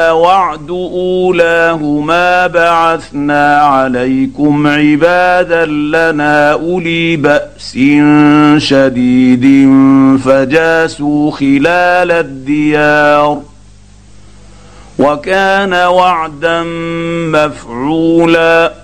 وعد اولاهما بعثنا عليكم عبادا لنا اولي باس شديد فجاسوا خلال الديار وكان وعدا مفعولا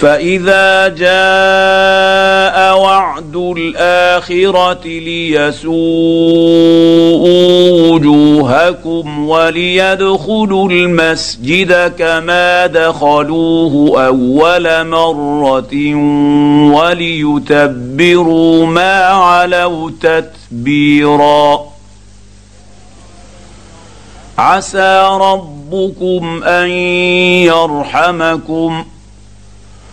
فاذا جاء وعد الاخره ليسوءوا وجوهكم وليدخلوا المسجد كما دخلوه اول مره وليتبروا ما علوا تتبيرا عسى ربكم ان يرحمكم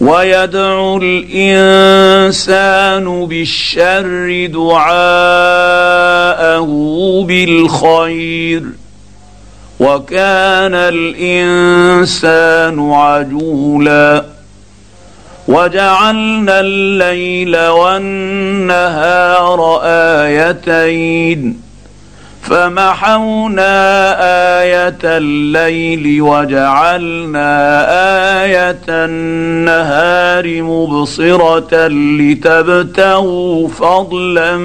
ويدعو الإنسان بالشر دعاءه بالخير. وكان الإنسان عجولا. وجعلنا الليل والنهار آيتين. فمحونا آية الليل وجعلنا آية النهار مبصرة لتبتغوا فضلا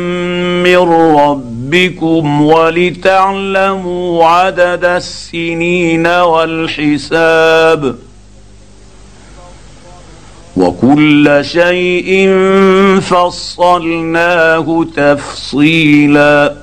من ربكم ولتعلموا عدد السنين والحساب وكل شيء فصلناه تفصيلا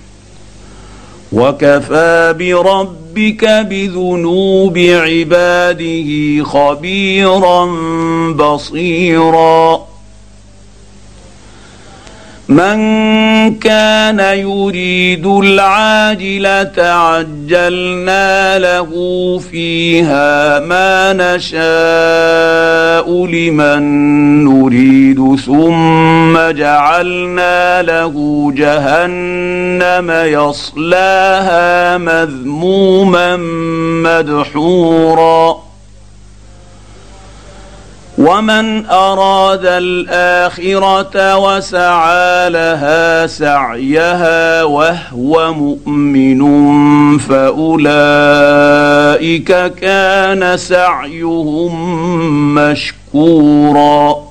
وكفى بربك بذنوب عباده خبيرا بصيرا من كان يريد العاجلة عجلنا له فيها ما نشاء لمن نريد ثم جعلنا له جهنم يصلاها مذموما مدحورا. ومن اراد الاخره وسعى لها سعيها وهو مؤمن فاولئك كان سعيهم مشكورا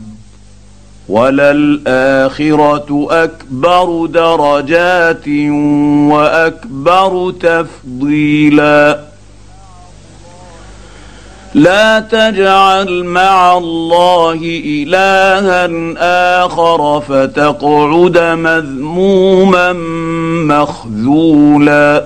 وللآخرة أكبر درجات وأكبر تفضيلا. لا تجعل مع الله إلها آخر فتقعد مذموما مخذولا.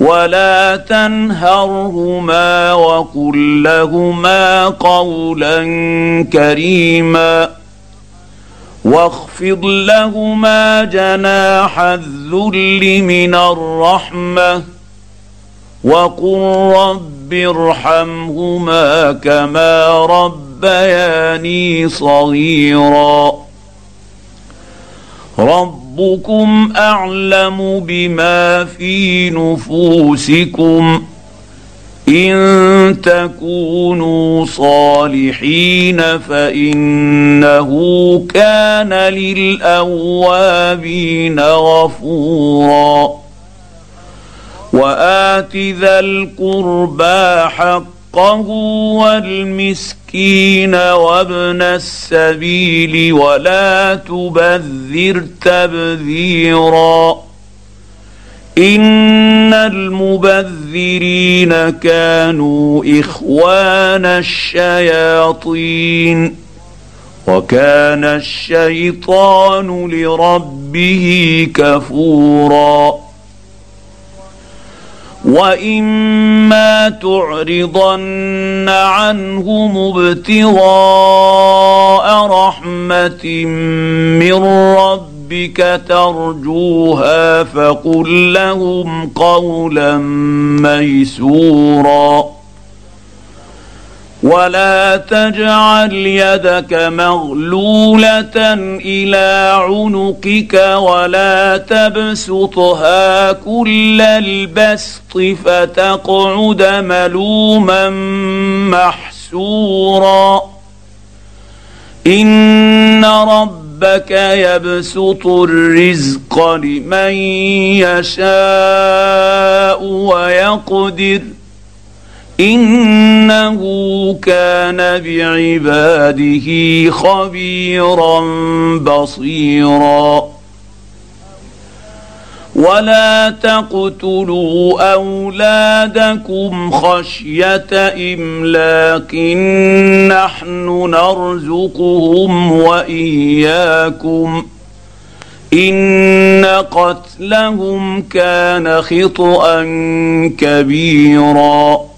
ولا تنهرهما وقل لهما قولا كريما واخفض لهما جناح الذل من الرحمه وقل رب ارحمهما كما ربياني صغيرا رب ربكم أعلم بما في نفوسكم إن تكونوا صالحين فإنه كان للأوابين غفورا. وآت ذا القربى حقه والمسكين المسكين وابن السبيل ولا تبذر تبذيرا. إن المبذرين كانوا إخوان الشياطين. وكان الشيطان لربه كفورا. واما تعرضن عنهم ابتغاء رحمه من ربك ترجوها فقل لهم قولا ميسورا ولا تجعل يدك مغلوله إلى عنقك ولا تبسطها كل البسط فتقعد ملوما محسورا ان ربك يبسط الرزق لمن يشاء ويقدر إنه كان بعباده خبيرا بصيرا. ولا تقتلوا اولادكم خشيه املاق نحن نرزقهم واياكم ان قتلهم كان خطا كبيرا.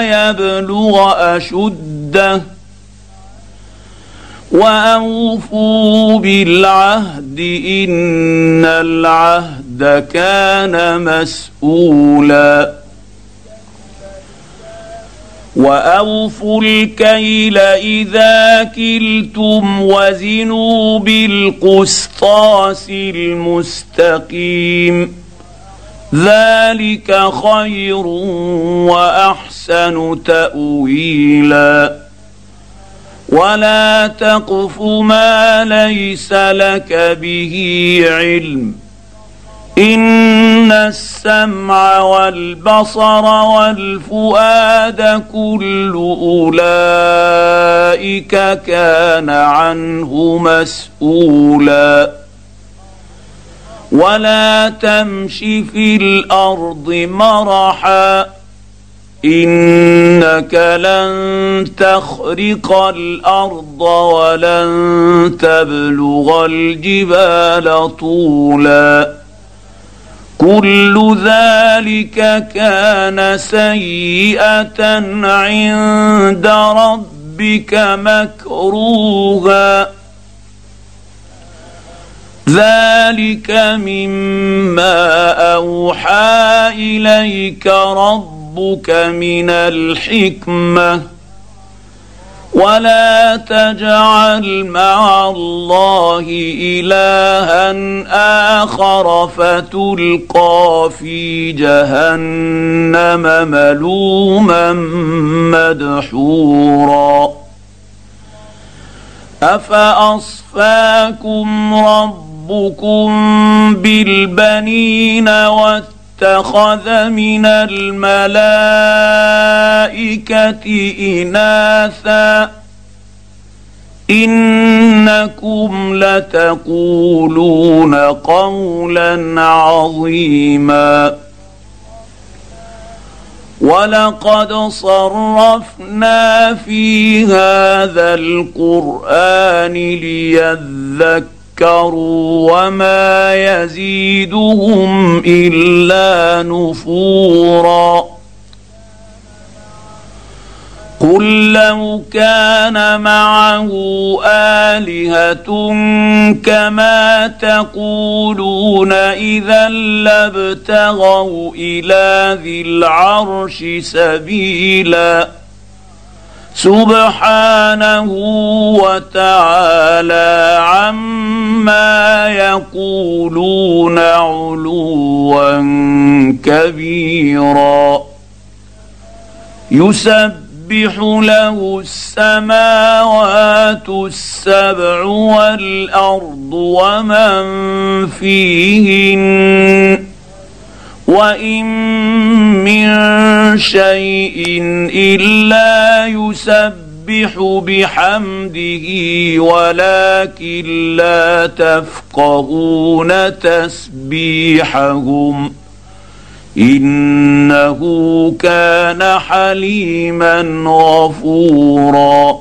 يبلغ أشده وأوفوا بالعهد إن العهد كان مسؤولا وأوفوا الكيل إذا كلتم وزنوا بالقسطاس المستقيم ذلك خير وأحسن تأويلا. ولا تقف ما ليس لك به علم. إن السمع والبصر والفؤاد كل أولئك كان عنه مسؤولا. ولا تمش في الأرض مرحا انك لن تخرق الأرض ولن تبلغ الجبال طولا كل ذلك كان سيئه عند ربك مكروها ذلك مما أوحى إليك ربك من الحكمة. ولا تجعل مع الله إلها آخر فتلقى في جهنم ملوما مدحورا. أفأصفاكم ربكم بالبنين والتقوى اتخذ من الملائكة إناثا. إنكم لتقولون قولا عظيما. ولقد صرفنا في هذا القرآن ليذكر ذكروا وما يزيدهم إلا نفورا. قل لو كان معه آلهة كما تقولون إذا لابتغوا إلى ذي العرش سبيلا. سبحانه وتعالى عما يقولون علوا كبيرا. يسبح له السماوات السبع والأرض ومن فيهن وان من شيء الا يسبح بحمده ولكن لا تفقهون تسبيحهم انه كان حليما غفورا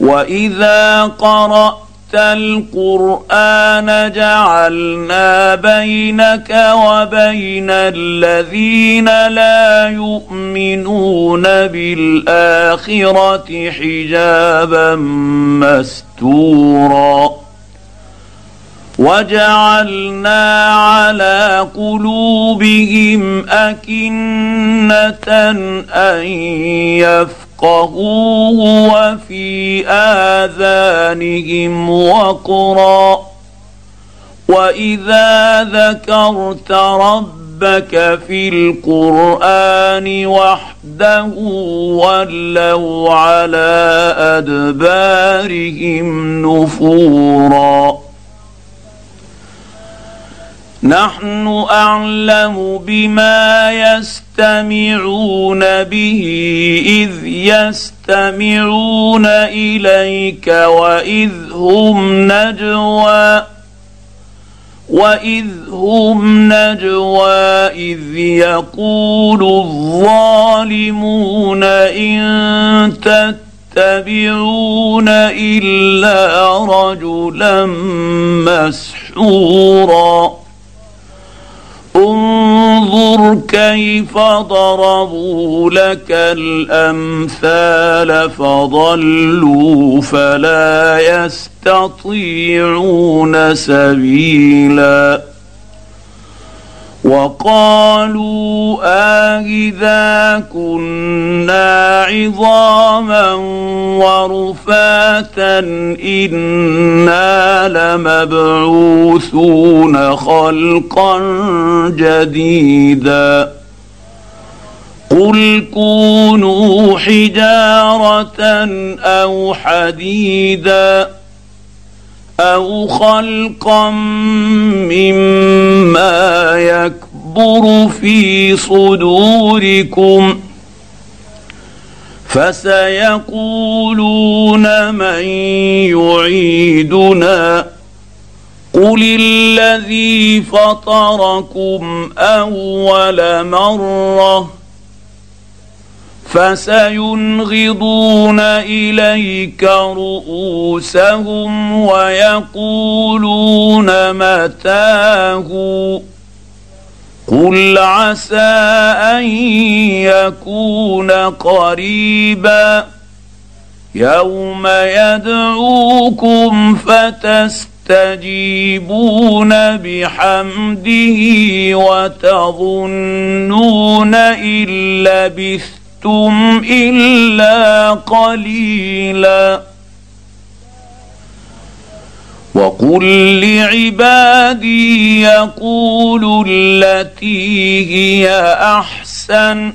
واذا قرات القرآن جعلنا بينك وبين الذين لا يؤمنون بالآخرة حجابا مستورا. وجعلنا على قلوبهم أكنة أن يفقهوه وفي اذانهم وقرا واذا ذكرت ربك في القران وحده ولوا على ادبارهم نفورا نحن أعلم بما يستمعون به إذ يستمعون إليك وإذ هم نجوى. وإذ هم نجوى إذ يقول الظالمون إن تتبعون إلا رجلا مسحورا. انظر كيف ضربوا لك الأمثال فضلوا فلا يستطيعون سبيلا. وقالوا أإذا كنا عظاما ورفاتا إنا لمبعوثون خلقا جديدا. قل كونوا حجارة أو حديدا. أو خلقا مما يكبر في صدوركم فسيقولون من يعيدنا قل الذي فطركم اول مره فسينغضون إليك رؤوسهم ويقولون متاه. قل عسى أن يكون قريبا. يوم يدعوكم فتستجيبون بحمده وتظنون إن لبثتم لبثتم إلا قليلا. وقل لعبادي يقولوا التي هي أحسن.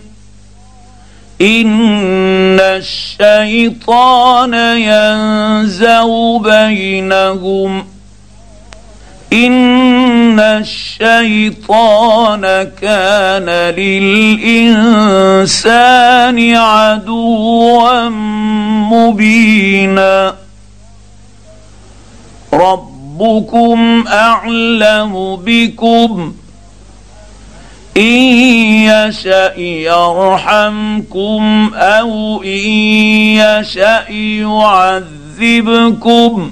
إن الشيطان ينزغ بينهم. ان الشيطان كان للانسان عدوا مبينا. ربكم اعلم بكم. ان يشا يرحمكم أو ان يشا يعذبكم.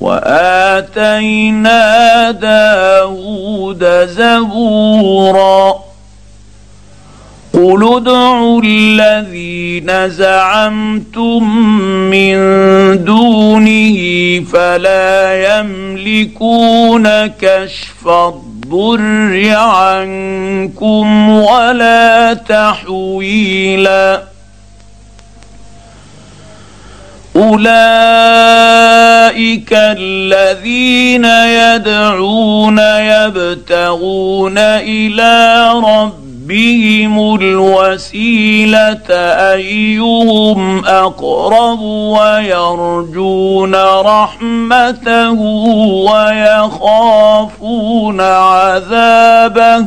وآتينا داود زبورا. قل ادعوا الذين زعمتم من دونه فلا يملكون كشف الضر عنكم ولا تحويلا. أولئك الذين يدعون يبتغون إلى ربهم الوسيلة أيهم أقرب ويرجون رحمته ويخافون عذابه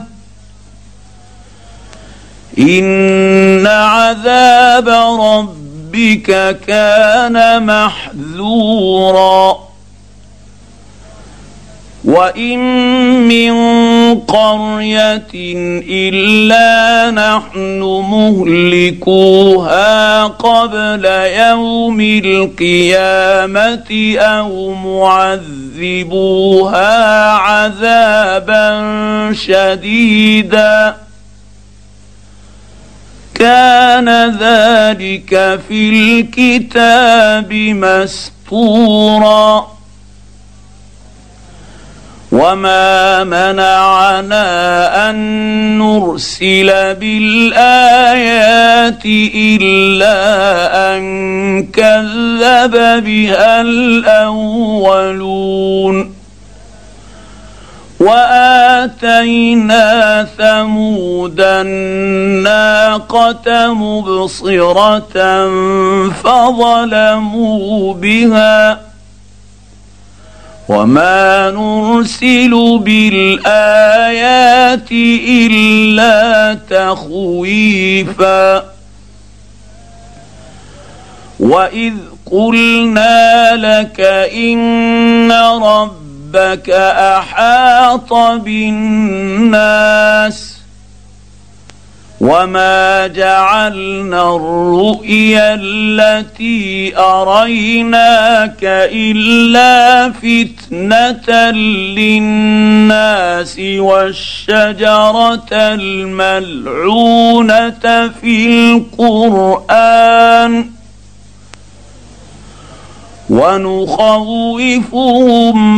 إن عذاب ربهم ربك كان محذورا. وإن من قرية إلا نحن مهلكوها قبل يوم القيامة أو معذبوها عذابا شديدا. كان ذلك في الكتاب مسطورا وما منعنا ان نرسل بالايات الا ان كذب بها الاولون. وآتينا ثمود الناقة مبصرة فظلموا بها وما نرسل بالآيات إلا تخويفا وإذ قلنا لك إن رب ربك أحاط بالناس وما جعلنا الرؤيا التي أريناك إلا فتنة للناس والشجرة الملعونة في القرآن. ونخوفهم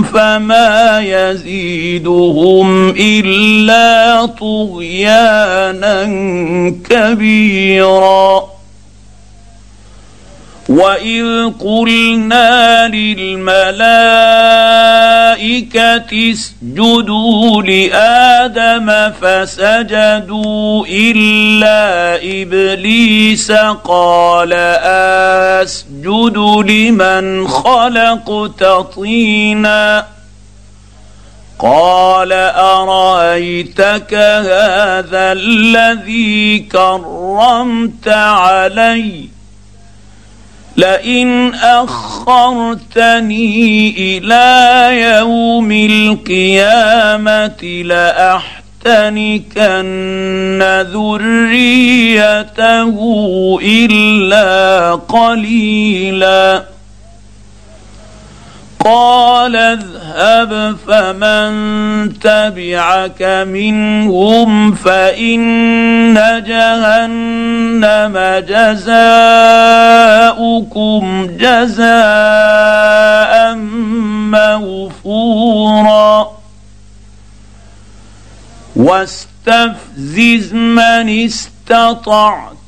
فما يزيدهم إلا طغيانا كبيرا. واذ قلنا للملائكه اسجدوا لادم فسجدوا الا ابليس قال اسجد لمن خلقت طينا قال ارايتك هذا الذي كرمت عليّ لئن أخرتني إلى يوم القيامة لأحتنكن ذريته إلا قليلا. قال اذهب فمن تبعك منهم فإن جهنم جزاؤكم جزاء موفورا. واستفزز من استطعت.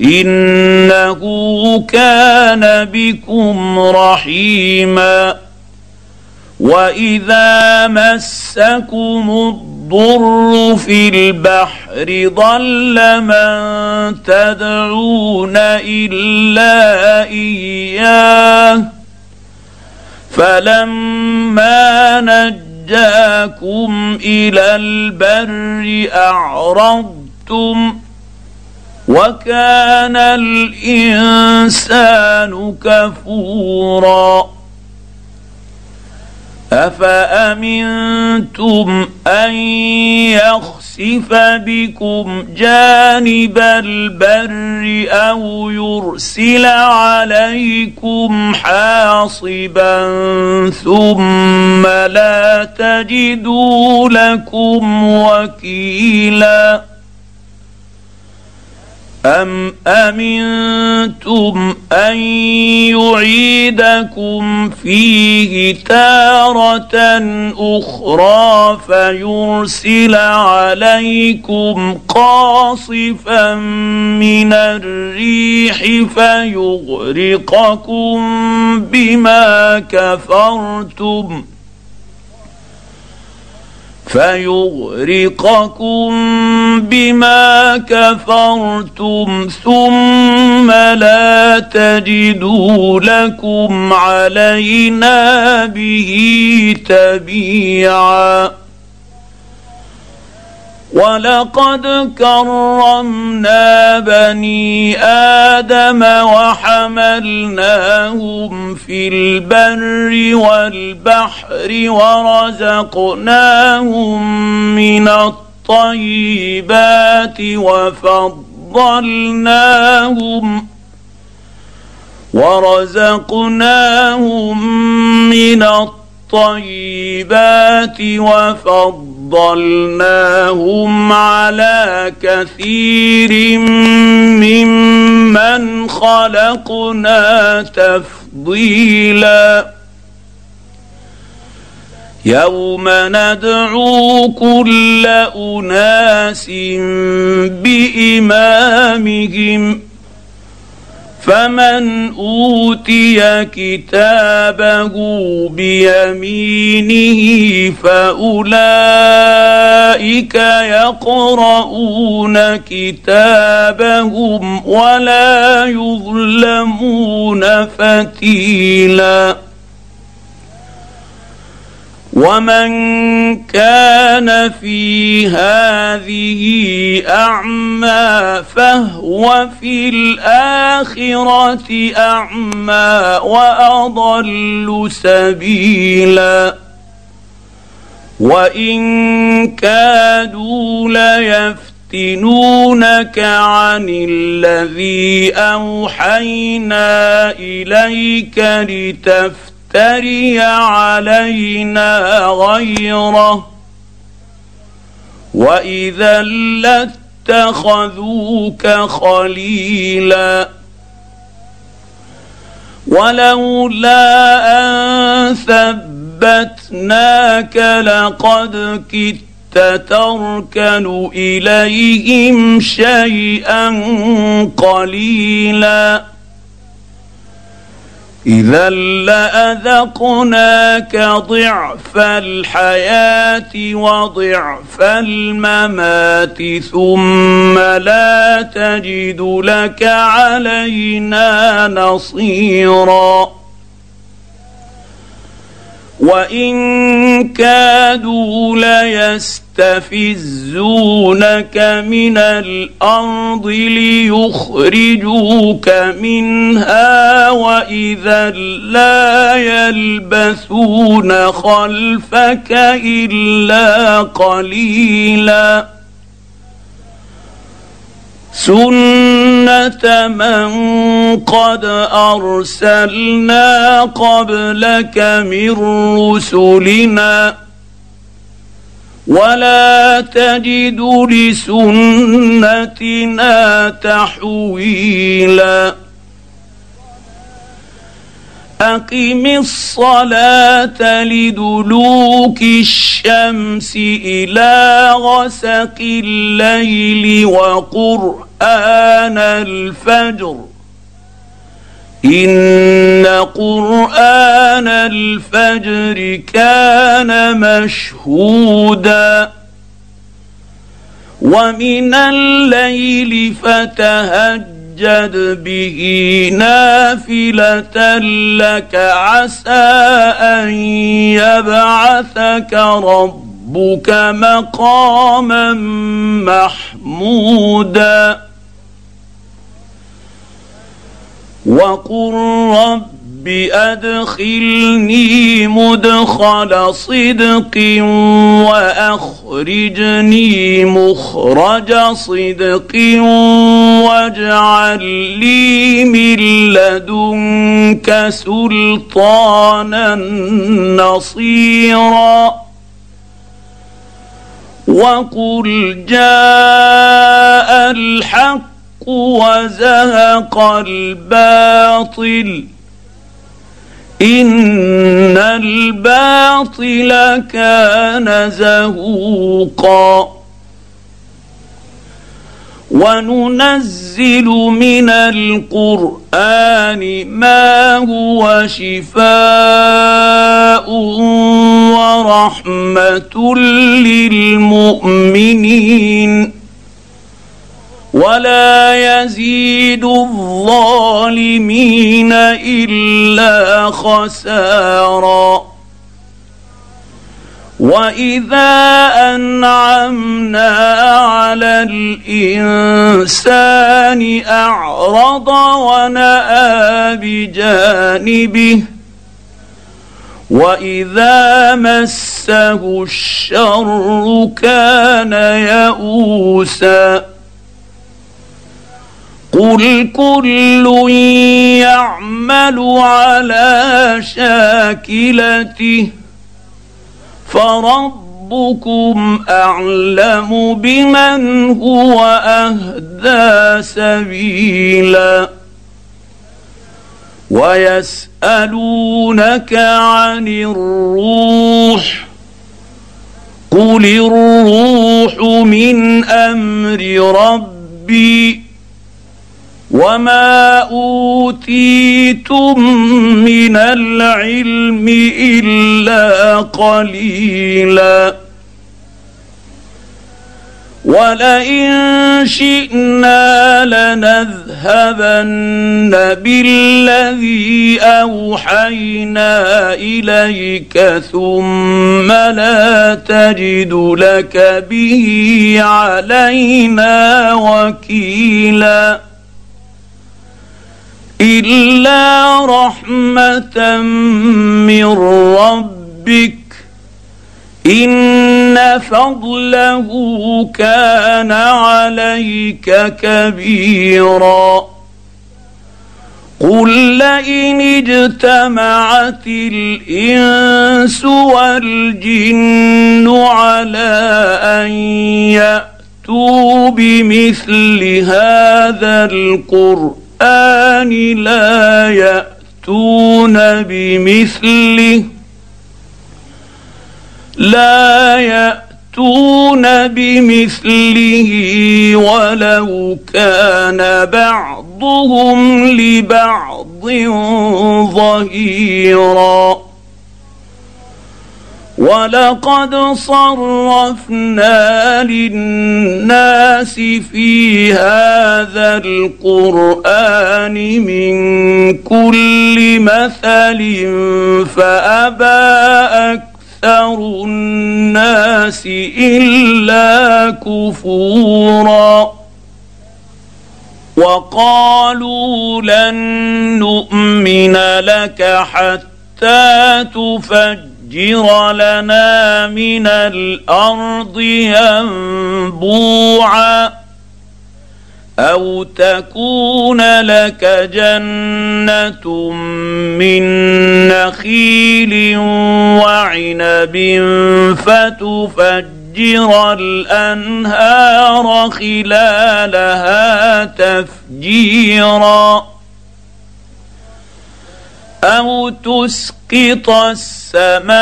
إنه كان بكم رحيما. وإذا مسكم الضر في البحر ضل من تدعون إلا إياه. فلما نجاكم إلى البر أعرضتم وكان الإنسان كفورا. أفأمنتم أن يخسف بكم جانب البر أو يرسل عليكم حاصبا ثم لا تجدوا لكم وكيلا؟ ام امنتم ان يعيدكم فيه تاره أخرى فيرسل عليكم قاصفا من الريح فيغرقكم بما كفرتم فيغرقكم بما كفرتم ثم لا تجدوا لكم علينا به تبيعا ولقد كرمنا بني آدم وحملناهم في البر والبحر ورزقناهم من الطيبات وفضلناهم ورزقناهم من الطيبات وفضلناهم فضلناهم على كثير ممن خلقنا تفضيلا. يوم ندعو كل أناس بإمامهم فمن أوتي كتابه بيمينه فأولئك يقرؤون كتابهم ولا يظلمون فتيلا ومن كان في هذه اعمى فهو في الاخره اعمى واضل سبيلا وان كادوا ليفتنونك عن الذي اوحينا اليك لتفتن تفتري علينا غيره. وإذا لاتخذوك خليلا. ولولا أن ثبتناك لقد كدت تركن إليهم شيئا قليلا. إذا لأذقناك ضعف الحياة وضعف الممات ثم لا تجد لك علينا نصيرا وان كادوا ليستفزونك من الأرض ليخرجوك منها واذا لا يلبثون خلفك الا قليلا سنه من قد ارسلنا قبلك من رسلنا ولا تجد لسنتنا تحويلا اقم الصلاه لدلوك الشمس إلى غسق الليل وقران قران الفجر. إن قرآن الفجر كان مشهودا. ومن الليل فتهجد به نافلة لك عسى أن يبعثك ربك. مقاما محمودا. وقل رب أدخلني مدخل صدق وأخرجني مخرج صدق واجعل لي من لدنك سلطانا نصيرا. وقل جاء الحق وزهق الباطل ان الباطل كان زهوقا وننزل من القرآن ما هو شفاء ورحمة للمؤمنين. ولا يزيد الظالمين إلا خسارا. واذا انعمنا على الانسان اعرض وناى بجانبه واذا مسه الشر كان يئوسا قل كل يعمل على شاكلته فربكم اعلم بمن هو اهدى سبيلا ويسالونك عن الروح قل الروح من أمر ربي وما اوتيتم من العلم الا قليلا ولئن شئنا لنذهبن بالذي اوحينا اليك ثم لا تجد لك به علينا وكيلا الا رحمه من ربك ان فضله كان عليك كبيرا قل لئن اجتمعت الانس والجن على ان ياتوا بمثل هذا القران القرآن لا يأتون بمثله. لا يأتون بمثله ولو كان بعضهم لبعض ظهيرا. ولقد صرفنا للناس في هذا القران من كل مثل فابى أكثر الناس الا كفورا وقالوا لن نؤمن لك حتى تفجر تفجر لنا من الأرض ينبوعا أو تكون لك جنه من نخيل وعنب فتفجر الانهار خلالها تفجيرا أو تسقط السماء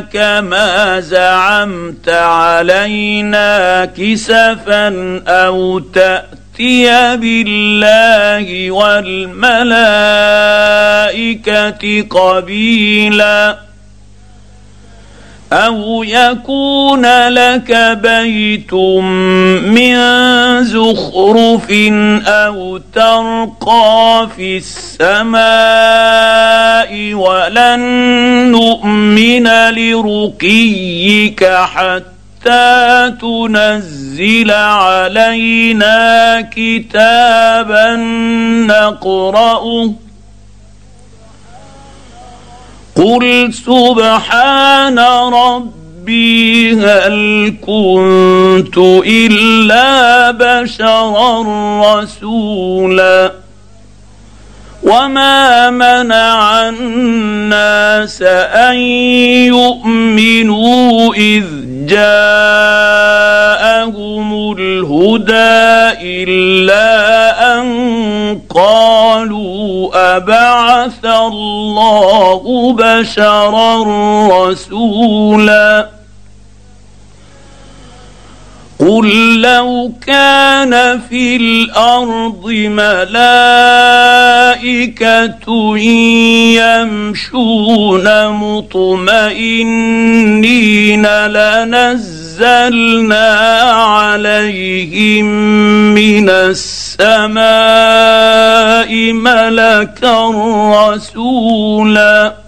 كما زعمت علينا كسفا أو تاتي بالله والملائكه قبيلا أو يكون لك بيت من زخرف أو ترقى في السماء ولن نؤمن لرقيك حتى تنزل علينا كتابا نقرأه قل سبحان ربي هل كنت الا بشرا رسولا وما منع الناس ان يؤمنوا اذ جاءهم الهدى إلا أن قالوا أبعث الله بشرا رسولا قل لو كان في الأرض ملائكة يمشون مطمئنين لنزلنا عليهم من السماء ملكا رسولا.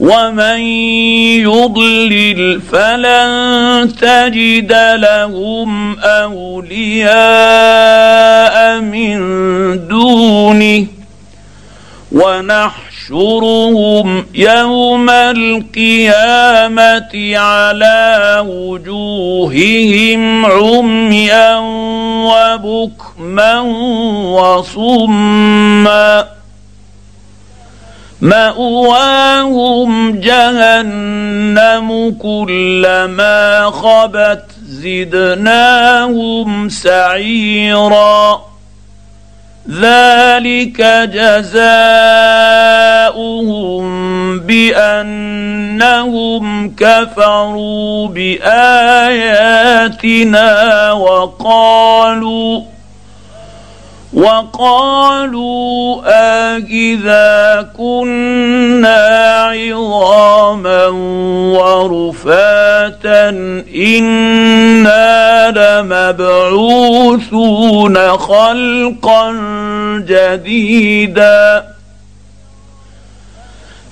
ومن يضلل فلن تجد لهم اولياء من دونه ونحشرهم يوم القيامه على وجوههم عميا وبكما وصما مأواهم جهنم كلما خبت زدناهم سعيرا. ذلك جزاؤهم بأنهم كفروا بآياتنا وقالوا وقالوا أإذا كنا عظاما ورفاتا إنا لمبعوثون خلقا جديدا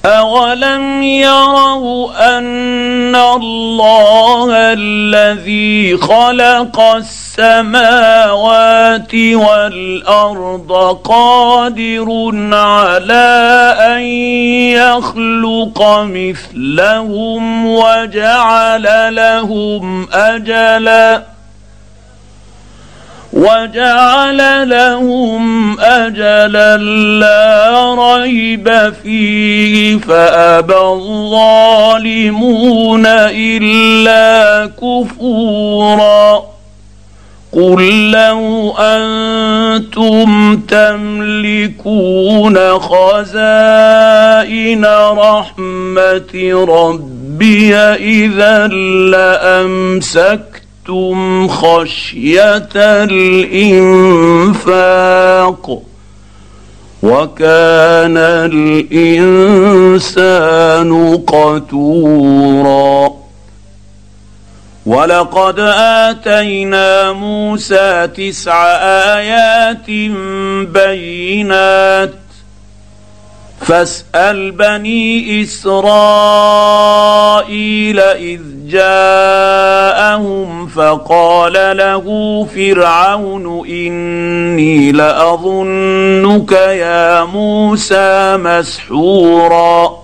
أولم يروا أن الله الذي خلق السماوات والارض قادر على ان يخلق مثلهم وجعل لهم اجلا وجعل لهم أجلا لا ريب فيه فأبى الظالمون إلا كفورا. قل لو أنتم تملكون خزائن رحمه ربي اذا لامسكتم خشيه الانفاق وكان الانسان قتورا ولقد اتينا موسى تسع ايات بينات فاسال بني اسرائيل اذ جاءهم فقال له فرعون إني لأظنك يا موسى مسحورا.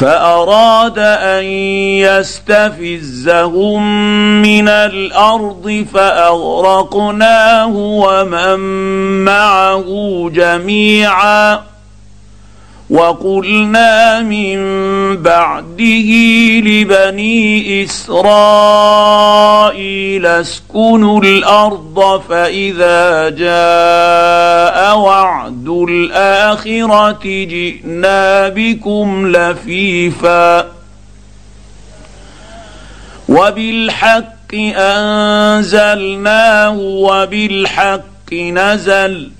فأراد أن يستفزهم من الأرض فأغرقناه ومن معه جميعا وقلنا من بعده لبني إسرائيل اسكنوا الأرض فإذا جاء وعد الآخرة جئنا بكم لفيفا وبالحق أنزلناه وبالحق نزل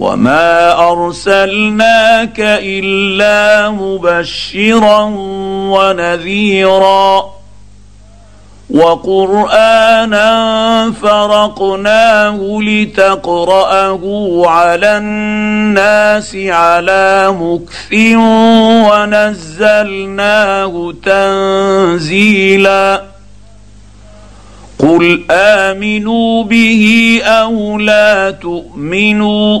وما ارسلناك الا مبشرا ونذيرا وقرانا فرقناه لتقراه على الناس على مكث ونزلناه تنزيلا قل امنوا به أو لا تؤمنوا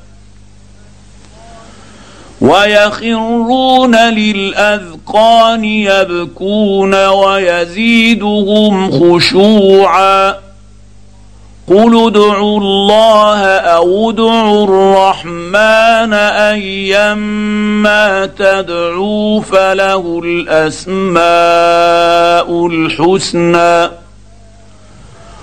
ويخرون للأذقان يبكون ويزيدهم خشوعا. قل ادعوا الله أو ادعوا الرحمن ايما تدعوا فله الأسماء الحسنى.